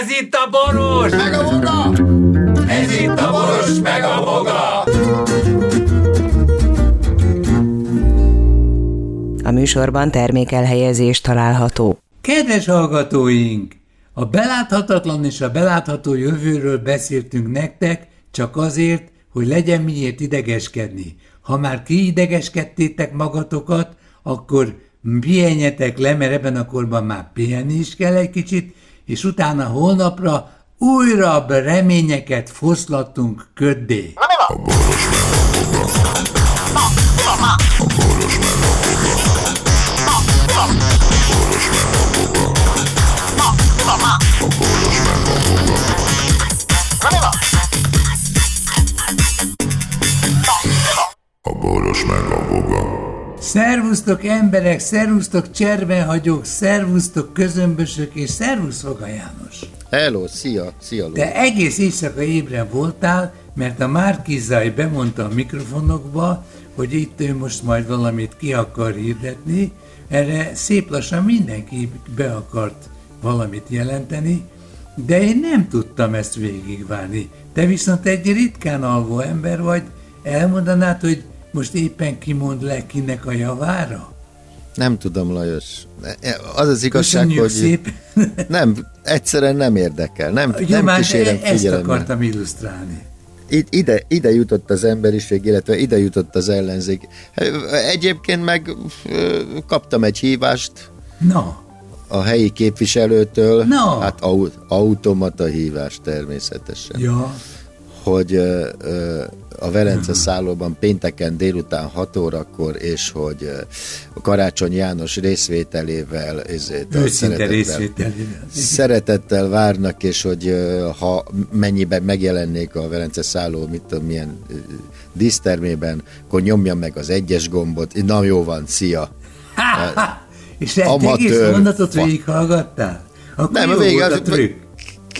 Ez itt a boros! Meg a boga! Ez itt a boros, meg a boga! A műsorban termékelhelyezés található. Kedves hallgatóink! A beláthatatlan és a belátható jövőről beszéltünk nektek, csak azért, hogy legyen miért idegeskedni. Ha már kiidegeskedtétek magatokat, akkor pihenjetek le, mert ebben a korban már pihenni is kell egy kicsit, és utána holnapra újra reményeket foszlattunk köddé. A Szervusztok emberek, szervusztok cserbenhagyók, szervusztok közömbösök, és szervusz Foga János. Hello, szia, szia Ló. Te egész éjszaka ébren voltál, mert a Márkizaj bemondta a mikrofonokba, hogy itt ő most majd valamit ki akar hirdetni, erre szép lassan mindenki be akart valamit jelenteni, de én nem tudtam ezt végigvárni. Te viszont egy ritkán alvó ember vagy, elmondanád, hogy most éppen kimond le kinek a javára? Nem tudom, Lajos. Az az igazság, Köszönjük hogy szépen. nem, egyszerűen nem érdekel. Nem, Jó, nem kísérem ezt figyelemmel. akartam illusztrálni. Ide, ide jutott az emberiség, illetve ide jutott az ellenzék. Egyébként meg kaptam egy hívást Na, a helyi képviselőtől, No. hát au, automata hívás természetesen, ja, hogy a Velence szállóban pénteken délután 6 órakor, és hogy ö, Karácsony János részvételével, ezért a szeretettel- részvételével. Szeretettel várnak, és hogy ö, ha mennyiben megjelennék a Velence szálló, mit tudom, milyen ö, dísztermében, akkor nyomjam meg az egyes gombot. Na jó van, szia! És egy egész mondatot végighallgattál? Akkor Nem, a vége, az-.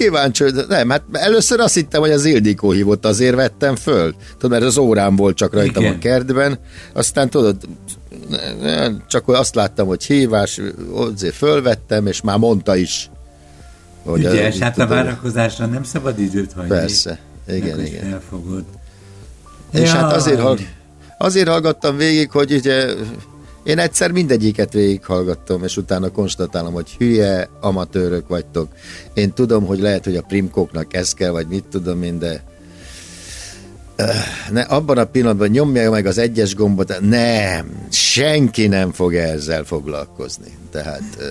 Kíváncsi, hogy nem, hát először azt hittem, hogy az Ildikó hívott, azért vettem föl. Tudod, mert az órám volt csak rajtam Igen. a kertben, aztán tudod, csak hogy azt láttam, hogy hívás, azért fölvettem, és már mondta is. Hogy Ügyes, a- hát a várakozásra nem szabad időt hagyni. Persze, meg, igen, hogy igen. Felfogod. És hát Jaj. azért, azért hallgattam végig, hogy ugye én egyszer mindegyiket végighallgattam, és utána konstatálom, hogy hülye amatőrök vagytok. Én tudom, hogy lehet, hogy a primkóknak ez kell, vagy mit tudom én, de Öh, ne, abban a pillanatban nyomja meg az egyes gombot, nem, senki nem fog ezzel foglalkozni. Tehát, ö,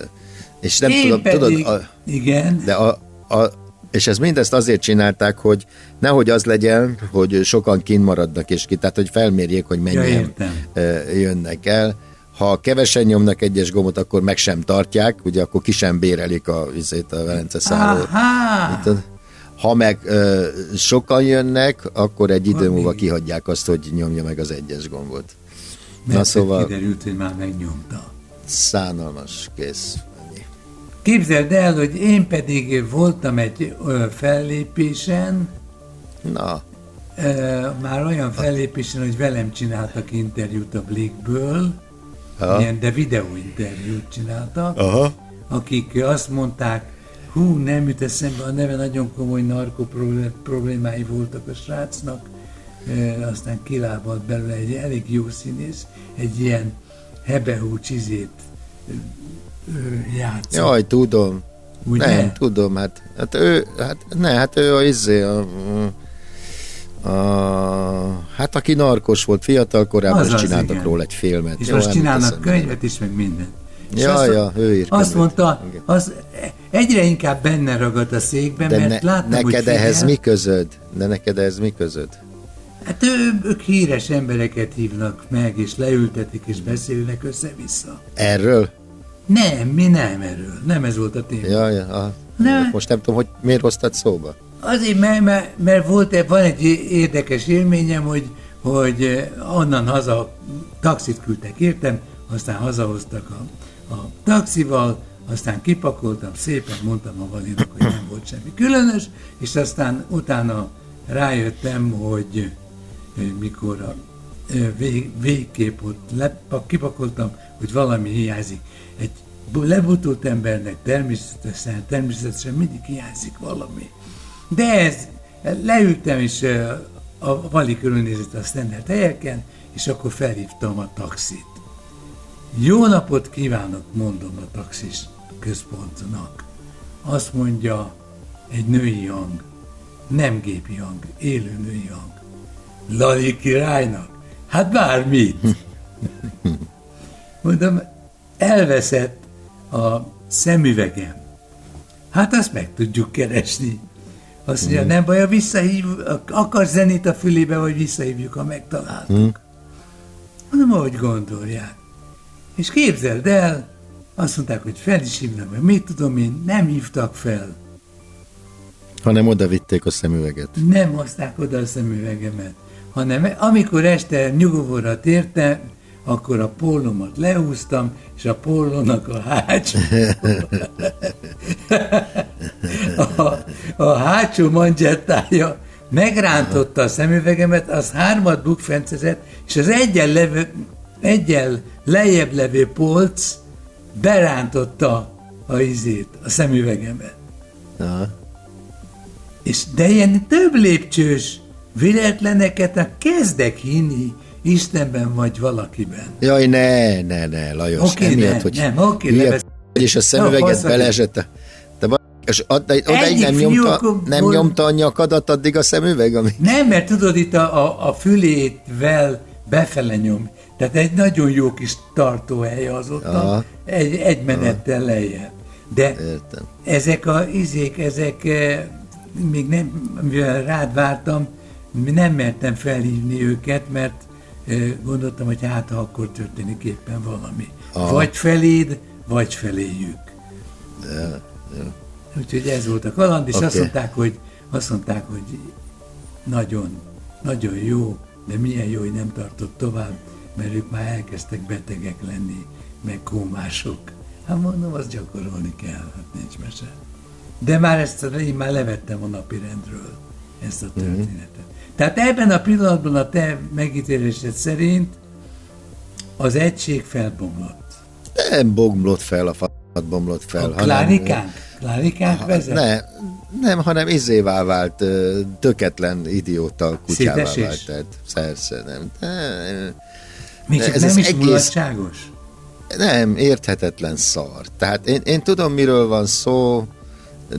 és nem Én tudom, pedig, tudod, a, igen, de a, a, és ez mindezt azért csinálták, hogy nehogy az legyen, hogy sokan kint maradnak és ki, tehát hogy felmérjék, hogy mennyien értem. ö, jönnek el. Ha kevesen nyomnak egyes gombot, akkor meg sem tartják, ugye akkor ki sem bérelik a, vizét, a Velence Tudod? Ha meg ö, sokan jönnek, akkor egy idő múlva kihagyják azt, hogy nyomja meg az egyes gombot. mert Na szóval kiderült, hogy már megnyomta. szánalmas, kész. Képzeld el, hogy én pedig voltam egy ö, fellépésen, Na, ö, már olyan fellépésen, hogy velem csináltak interjút a Blikből, Aha. ilyen, de videóinterjút csináltak, Aha. akik azt mondták, hú, nem jut eszembe, a neve nagyon komoly narko problémái voltak a srácnak, e, aztán kilábalt belőle egy elég jó színész, egy ilyen hebehú csizét játszott. Jaj, tudom. Ugye? Nem, tudom, hát, hát ő, hát, ne, hát ő a izé, a, a, hát aki narkos volt fiatal korában, Azaz, és csináltak igen. róla egy filmet. És Jó, most nem csinálnak könyvet is, meg mindent. És Ja, azt, ja, ő ír Azt mondta, Igen. az egyre inkább benne ragadt a székben, De mert ne, láttam, hogy neked ehhez figyel. mi közöd? De neked ehhez mi közöd? Hát ő, ők híres embereket hívnak meg, és leültetik, és beszélnek össze-vissza. Erről? Nem, mi nem erről. Nem ez volt a téma. Ja, ja, ah, Ne. most nem tudom, hogy miért hoztad szóba. Azért, mert, mert, mert volt, van egy érdekes élményem, hogy, hogy eh, onnan haza taxit küldtek értem, aztán hazahoztak a, a taxival, aztán kipakoltam, szépen mondtam a Valinak, hogy nem volt semmi különös, és aztán utána rájöttem, hogy eh, mikor a eh, vég, végkép ott lepa, kipakoltam, hogy valami hiányzik. Egy lebutult embernek természetesen, természetesen mindig hiányzik valami. De ez, leültem, ö, a vali körülnézett a sztendert helyeken, és akkor felhívtam a taxit. Jó napot kívánok, mondom a taxis központnak. Azt mondja egy női hang, nem gépi hang, élő női hang. Lali királynak? Hát bármit. Mondom, elveszett a szemüvegem. Hát azt meg tudjuk keresni. Azt mondja, nem baj, visszahív, akar zenét a fülébe, vagy visszahívjuk, ha megtaláltuk. Mondom, ahogy gondolják. És képzeld el, azt mondták, hogy fel is hívnak, meg mit tudom én, nem hívtak fel. Hanem oda vitték a szemüveget. Nem hozták oda a szemüvegemet, hanem amikor este nyugovóra tértem, akkor a pólómat lehúztam, és a pólónak a hátsó, a, a hátsó manzsettája megrántotta a szemüvegemet, az hármat bukfencezett, és az egyen, levő, egyen lejjebb levő polc berántotta a izét, a szemüvegemet. Aha. És de ilyen több lépcsős véletleneket kezdek hinni Istenben vagy valakiben. Jaj, ne, ne, ne, Lajos, Oké, emiatt, nem, hogy nem, oké, hülye levesz- vagy, és a szemüveget vagy. beleesett. Te ba... És Egyik nem nyomta, fiúkon- nem nyomta a nyakadat addig a szemüveg, ami... Nem, mert tudod, itt a, a, a fülétvel befele nyom. Tehát egy nagyon jó kis tartóhely az ott, Aha. egy, egy menettel lejjebb. De Értem. ezek a izék, ezek eh, még nem, mivel rád vártam, nem mertem felhívni őket, mert gondoltam, hogy hát ha akkor történik éppen valami. Aha. Vagy feléd, vagy feléjük. Úgyhogy ez volt a kaland, és Oké. azt mondták, hogy azt mondták, hogy nagyon, nagyon jó, de milyen jó, hogy nem tartott tovább, mert ők már elkezdtek betegek lenni, meg kómások. Hát mondom, azt gyakorolni kell, hát nincs mese. De már ezt én már levettem a napi rendről, ezt a történetet. Tehát ebben a pillanatban a te megítélésed szerint az egység felbomlott. Nem bomlott fel a falat bomlott fel. A klárikánk? Klárikánk vezet? Ne, nem, hanem izévá vált, töketlen idióta kutyává Szétesés? vált. Tehát, persze, nem. Nem, Még csak ez nem is egész- mulatságos? nem, érthetetlen szar. Tehát én, én tudom, miről van szó,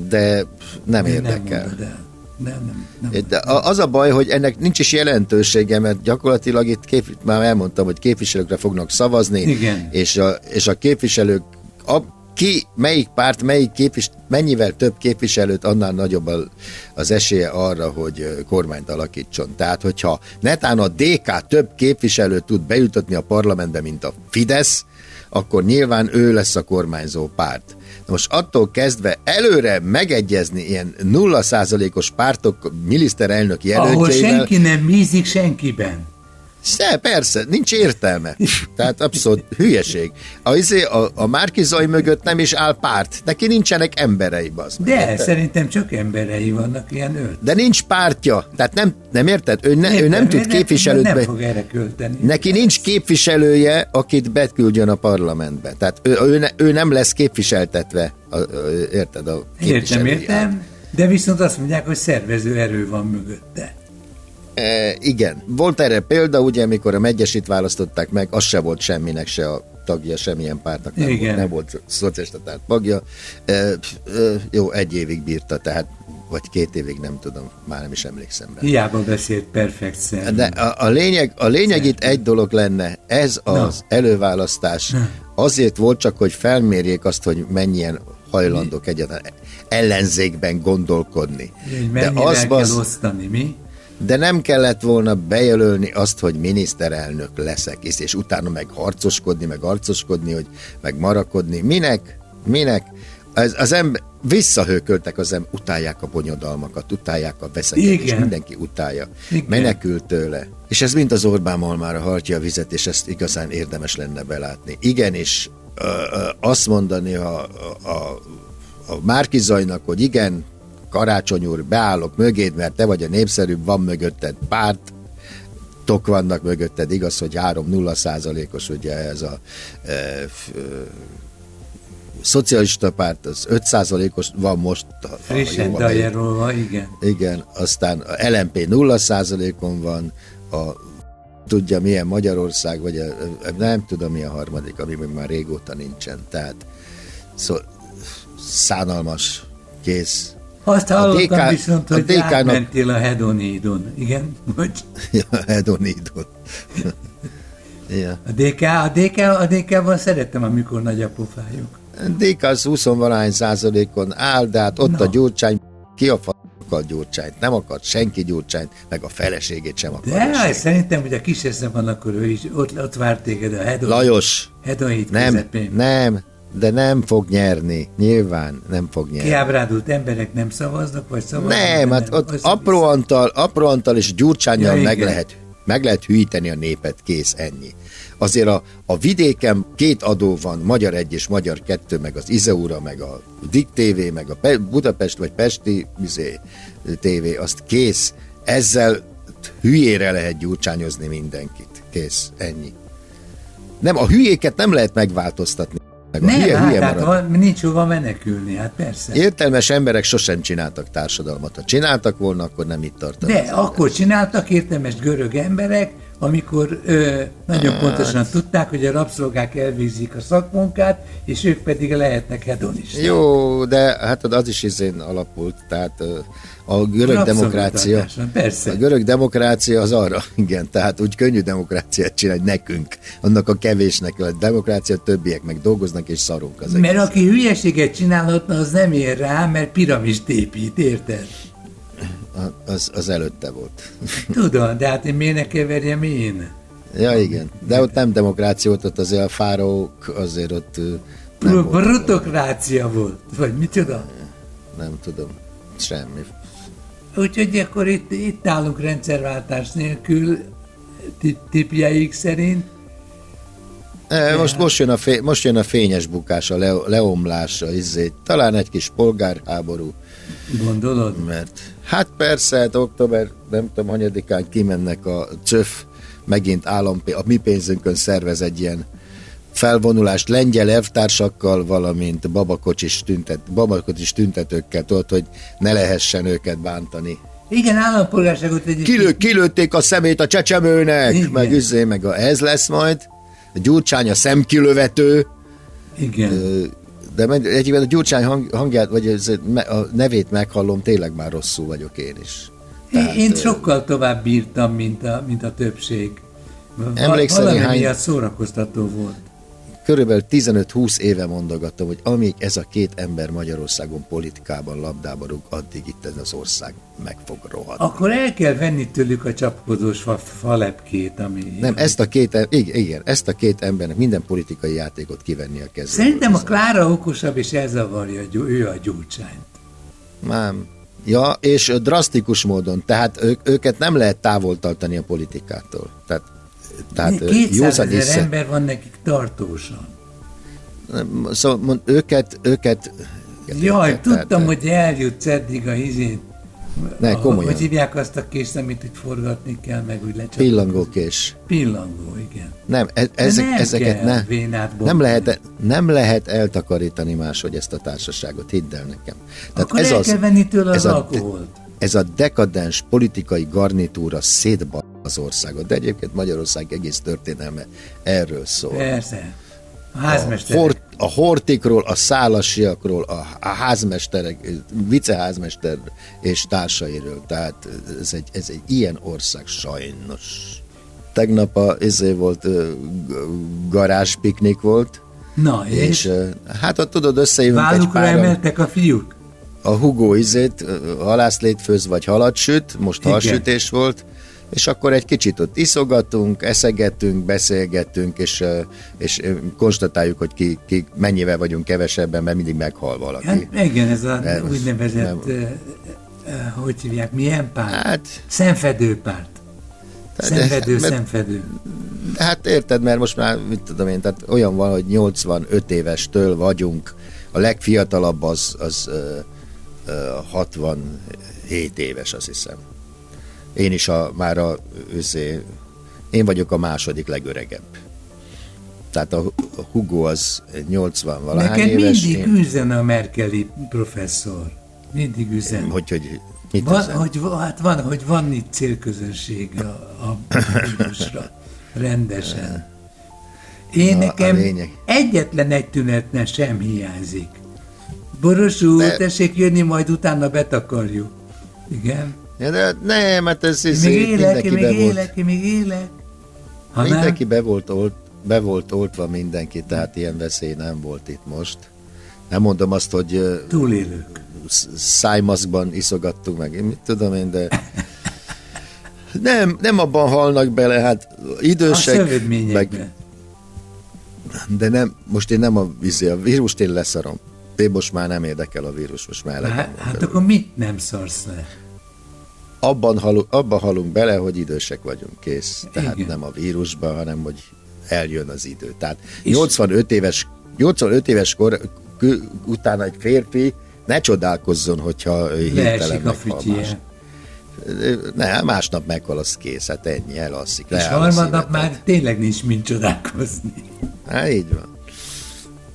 de nem Nem érdekel. el. Nem, nem, nem. De az a baj, hogy ennek nincs is jelentősége, mert gyakorlatilag itt kép, már elmondtam, hogy képviselőkre fognak szavazni, Igen. És, a, és a képviselők, a, ki, melyik párt, melyik képvis, mennyivel több képviselőt, annál nagyobb az esélye arra, hogy kormányt alakítson. Tehát, hogyha netán a DK több képviselőt tud bejutatni a parlamentbe, mint a Fidesz, akkor nyilván ő lesz a kormányzó párt. Most attól kezdve előre megegyezni ilyen nulla százalékos pártok miniszterelnök Ahol jelöltjeivel, senki nem bízik senkiben. Se, persze, nincs értelme. Tehát abszolút hülyeség. A, izé, a, a Márkizai mögött nem is áll párt. Neki nincsenek emberei, bazd meg. De szerintem csak emberei vannak, ilyen öt. De nincs pártja. Tehát nem, nem érted? Ő, ne, ő Értem, nem tud de képviselőt Nem be... fog erre költeni. Neki nincs képviselője, akit beküldjön a parlamentbe. Tehát ő, ő, ne, ő nem lesz képviseltetve, a, a, érted? A Értem, értem. De viszont azt mondják, hogy szervező erő van mögötte. E, igen. Volt erre példa, ugye, amikor a megyesít választották meg, az se volt semminek se a tagja, semmilyen pártnak nem, Igen. volt, nem volt szocialista párt tagja. E, e, jó, egy évig bírta, tehát vagy két évig, nem tudom, már nem is emlékszem rá. Hiába beszélt perfekt szerv. De a, a lényeg, a lényeg itt egy dolog lenne, ez az előválasztás azért volt csak, hogy felmérjék azt, hogy mennyien hajlandók egyáltalán ellenzékben gondolkodni. Hogy De az, kell az, osztani, mi? De nem kellett volna bejelölni azt, hogy miniszterelnök leszek, és, és utána meg harcoskodni, meg harcoskodni, hogy meg marakodni. Minek? Minek? Az, az ember, visszahőköltek az ember, utálják a bonyodalmakat, utálják a veszekedést, mindenki utálja. Igen. Menekült tőle. És ez mint az Orbán malmára hartja a vizet, és ezt igazán érdemes lenne belátni. Igen, és ö, ö, azt mondani a, a, a Márkizajnak, hogy igen, Karácsony úr, beállok mögéd, mert te vagy a népszerűbb, van mögötted párt, tok vannak mögötted, igaz, hogy 3-0 százalékos ugye ez a e, e, szocialista párt az 5%-os van most. ha- Frissen dajerolva, igen. Igen, aztán a LMP 0%-on van, a tudja milyen Magyarország, vagy a, nem tudom mi a harmadik, ami még már régóta nincsen. Tehát szó, szánalmas, kész. Azt hallottam DK viszont, a hogy DK-nak átmentél a hedonidon. Igen? Hogy Ja, Hedonidon. ja. a DK, a DK, a DK-ban szerettem, amikor nagy a pofájuk. DK az 20 valahány százalékon áll, de hát ott Na. a gyurcsány, ki a fa akar gyurcsányt, nem akart senki gyurcsányt, meg a feleségét sem akar. De szerintem, hogy a kis eszem van, akkor ő is ott, ott várt téged a hedon, Lajos, hedonit nem, közepén. nem, de nem fog nyerni. Nyilván nem fog nyerni. Kiábrádult emberek nem szavaznak, vagy szavaznak? Nem, hát ott apró Antal, apró Antal és Gyurcsányjal Ja, meg igen. lehet, meg lehet hűíteni a népet, kész, ennyi. Azért a, a vidéken két adó van, Magyar egy és Magyar kettő, meg az Izeura, meg a Dik TV, meg a Pe- Budapest vagy Pesti izé, TV, azt kész. Ezzel hülyére lehet gyurcsányozni mindenkit. Kész, ennyi. Nem, a hülyéket nem lehet megváltoztatni. Meg Nem, hülye, hát, hülye hát van, nincs hova menekülni, hát persze. Értelmes emberek sosem csináltak társadalmat. Ha csináltak volna, akkor nem itt tartanak. De akkor csináltak értelmes görög emberek, amikor ö, nagyon pontosan tudták, hogy a rabszolgák elvégzik a szakmunkát, és ők pedig lehetnek hedonisták. Jó, de hát az is izén alapult, tehát a görög demokrácia, persze. a görög demokrácia az arra, igen, tehát úgy könnyű demokráciát csinálni nekünk, annak a kevésnek, a demokrácia többiek meg dolgoznak és szarunk az Mert egész. aki hülyeséget csinálhatna, az nem ér rá, mert piramist épít, érted? Az, az előtte volt. Tudom, de hát én miért ne keverjem én? Ja, igen, de ott nem demokrácia volt, ott azért a fáraók azért ott nem, volt, Brutokrácia volt, vagy micsoda? nem tudom, semmi. Úgyhogy akkor itt, itt állunk rendszerváltás nélkül, ti- tipjeik szerint. E, most, most, jön a fé, most jön a fényes bukás, a le, leomlás, a izé, talán egy kis polgárháború, Gondolod? mert hát persze, hát október, nem tudom, hanyadikán kimennek a CÖF, megint állam, a mi pénzünkön szervez egy ilyen felvonulást lengyel elvtársakkal, valamint babakocsis, tüntet, babakocsis tüntetőkkel, tudod, hogy ne lehessen őket bántani. Igen, állampolgárságot egy Kilő, kilőtték a szemét a csecsemőnek, Igen. meg üzé, meg a, ez lesz majd. A Gyurcsány a szemkilövető, Igen. Ö, de egyébként a Gyurcsány hang, hangját, vagy ez, a nevét meghallom, tényleg már rosszul vagyok én is. Én, én sokkal tovább bírtam, mint a, mint a többség. Emlékszel valami néhány- miatt szórakoztató volt. Körülbelül 15-20 éve mondogattam, hogy amíg ez a két ember Magyarországon politikában labdába rúg, addig itt ez az ország meg fog rohadni. Akkor el kell venni tőlük a csapkodós fa, falepkét, ami... Nem, ezt a két, igen, igen, ezt a két embernek minden politikai játékot kivenni a kezéből. Szerintem a Klára okosabb, és elzavarja gyú- ő a gyurcsányt. Mám. Ja, és drasztikus módon, tehát ők, őket nem lehet távol tartani a politikától. Tehát, tehát ö, 200 józan ezer észre- ember van nekik tartósan. Szóval mond, őket, őket... Jaj, tehát- tudtam, tehát- hogy eljutsz eddig a izén. Ne, A- komolyan. Hogy hívják azt a kést, amit itt forgatni kell, meg úgy lecsapni. Pillangókés. Pillangó, igen. Nem, e- ezek, nem ezeket ne, nem, lehet, nem lehet eltakarítani máshogy ezt a társaságot, hidd el nekem. Akkor el kell venni tőle ez az a- alkoholt. Ez a dekadens politikai garnitúra szétban az országot, de egyébként Magyarország egész történelme erről szól. Persze. A a, házmesterek. hort, a hortikról, a szálasiakról, a, a házmesterek, viceházmester és társairól. Tehát ez egy, ez egy ilyen ország sajnos. Tegnap a, ezé volt, garázspiknik volt, Na, és, és hát ott tudod, összejövünk egy vállukra páran, emeltek a fiúk? a Hugo izét, ö, halászlét főz vagy halat süt, most Igen. halsütés volt, és akkor egy kicsit ott iszogatunk, eszegetünk, beszélgetünk, és, és konstatáljuk, hogy ki, ki mennyivel vagyunk kevesebben, mert mindig meghal valaki. Hát igen, ez a Nem, úgynevezett, nem. hogy hívják, milyen párt? Hát, Szenvedőpárt. Tehát- Szenvedő, mert- szenvedő. hát érted, mert most már, mit tudom én, tehát olyan van, hogy 85 évestől vagyunk, a legfiatalabb az, az ö, ö, 67 éves, azt hiszem. Én is a, már a, őszé, én vagyok a második legöregebb. Tehát a, Hugo az 80 valahány Neked éves. mindig én- üzen a Merkeli professzor. Mindig üzen. Hogy, hogy mit Van, üzen? hogy, hát van, hogy van itt célközönség a, a vírusra. Rendesen. Én Na, nekem egyetlen egy tünetne sem hiányzik. Boros úr, De- tessék jönni, majd utána betakarjuk. Igen. Ja, de nem, hát ez, ez Még élek, mindenki még be volt, élek, még élek. Ha nem, mindenki be volt, olt, be volt oltva mindenki, tehát ilyen veszély nem volt itt most. Nem mondom azt, hogy túlélők. sz- szájmaszkban iszogattunk meg, én mit tudom én, de nem, nem abban halnak bele, hát A idősek, meg, szövődményekben. de nem, most én nem a, izé, a vírust én leszarom. Én most már nem érdekel a vírus, most már Hát, hát akkor mit nem szarsz le? Abban, halunk, abban halunk bele, hogy idősek vagyunk, kész. Tehát Igen. nem a vírusban, hanem hogy eljön az idő. Tehát És- 85 éves, 85 éves kor kö- után egy férfi ne csodálkozzon, hogyha hirtelen meghal más. Ne, másnap meghal, az kész, hát ennyi, elalszik. És harmadnap már tényleg nincs mint csodálkozni. Hát így van.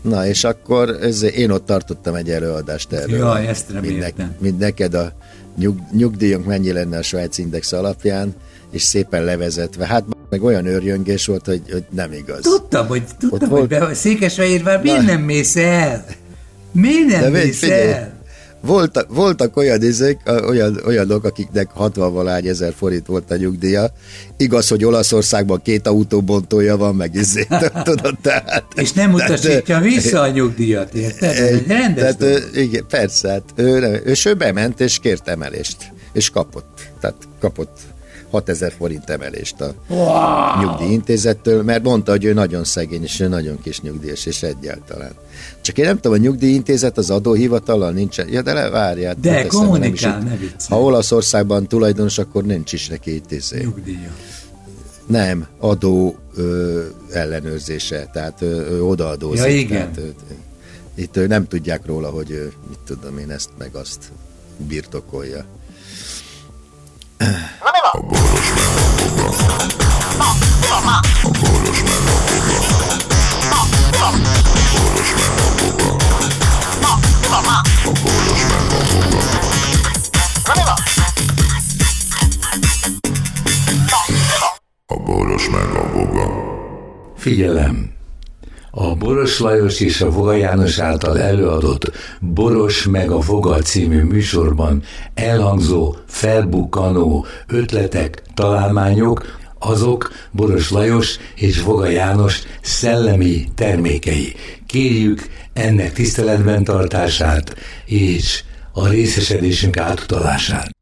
Na, és akkor ez, én ott tartottam egy előadást erről. Jaj, ezt reméltem. mind neked a nyug, nyugdíjunk mennyi lenne a Svájc Index alapján, és szépen levezetve. Hát meg olyan őrjöngés volt, hogy, hogy nem igaz. Tudtam, hogy, Ott tudtam, volt- hogy be, Székesfehérvár miért nem mész el? Miért nem mész el? Voltak, voltak olyan izék, olyan, olyanok, akiknek 60 valány ezer forint volt a nyugdíja. Igaz, hogy Olaszországban két autóbontója van, meg izé, tudod, tehát... És nem utasítja Tehát, vissza a nyugdíjat, érted? Rendes Tehát, ő, igen, persze, hát ő, nem, ő, ő bement és kért emelést, és kapott. Tehát kapott 6000 forint emelést a wow. nyugdíjintézettől, mert mondta, hogy ő nagyon szegény, és ő nagyon kis nyugdíjas, és egyáltalán. Csak én nem tudom, a nyugdíjintézet az adóhivatallal nincsen. Ja, de le, várjál. De hát kommunikál, ne viccelj. Ha Olaszországban tulajdonos, akkor nincs is neki itt izé. Nyugdíja. Nem, adó ö, ellenőrzése, tehát ö, odaadózik. Ja, igen. Tehát, ö, itt ö, nem tudják róla, hogy ö, mit tudom én ezt meg azt birtokolja. Figyelem! A Boros Lajos és a Voga János által előadott Boros meg a Voga című műsorban elhangzó, felbukkanó ötletek, találmányok, azok Boros Lajos és Voga János szellemi termékei. Kérjük ennek tiszteletben tartását és a részesedésünk átutalását.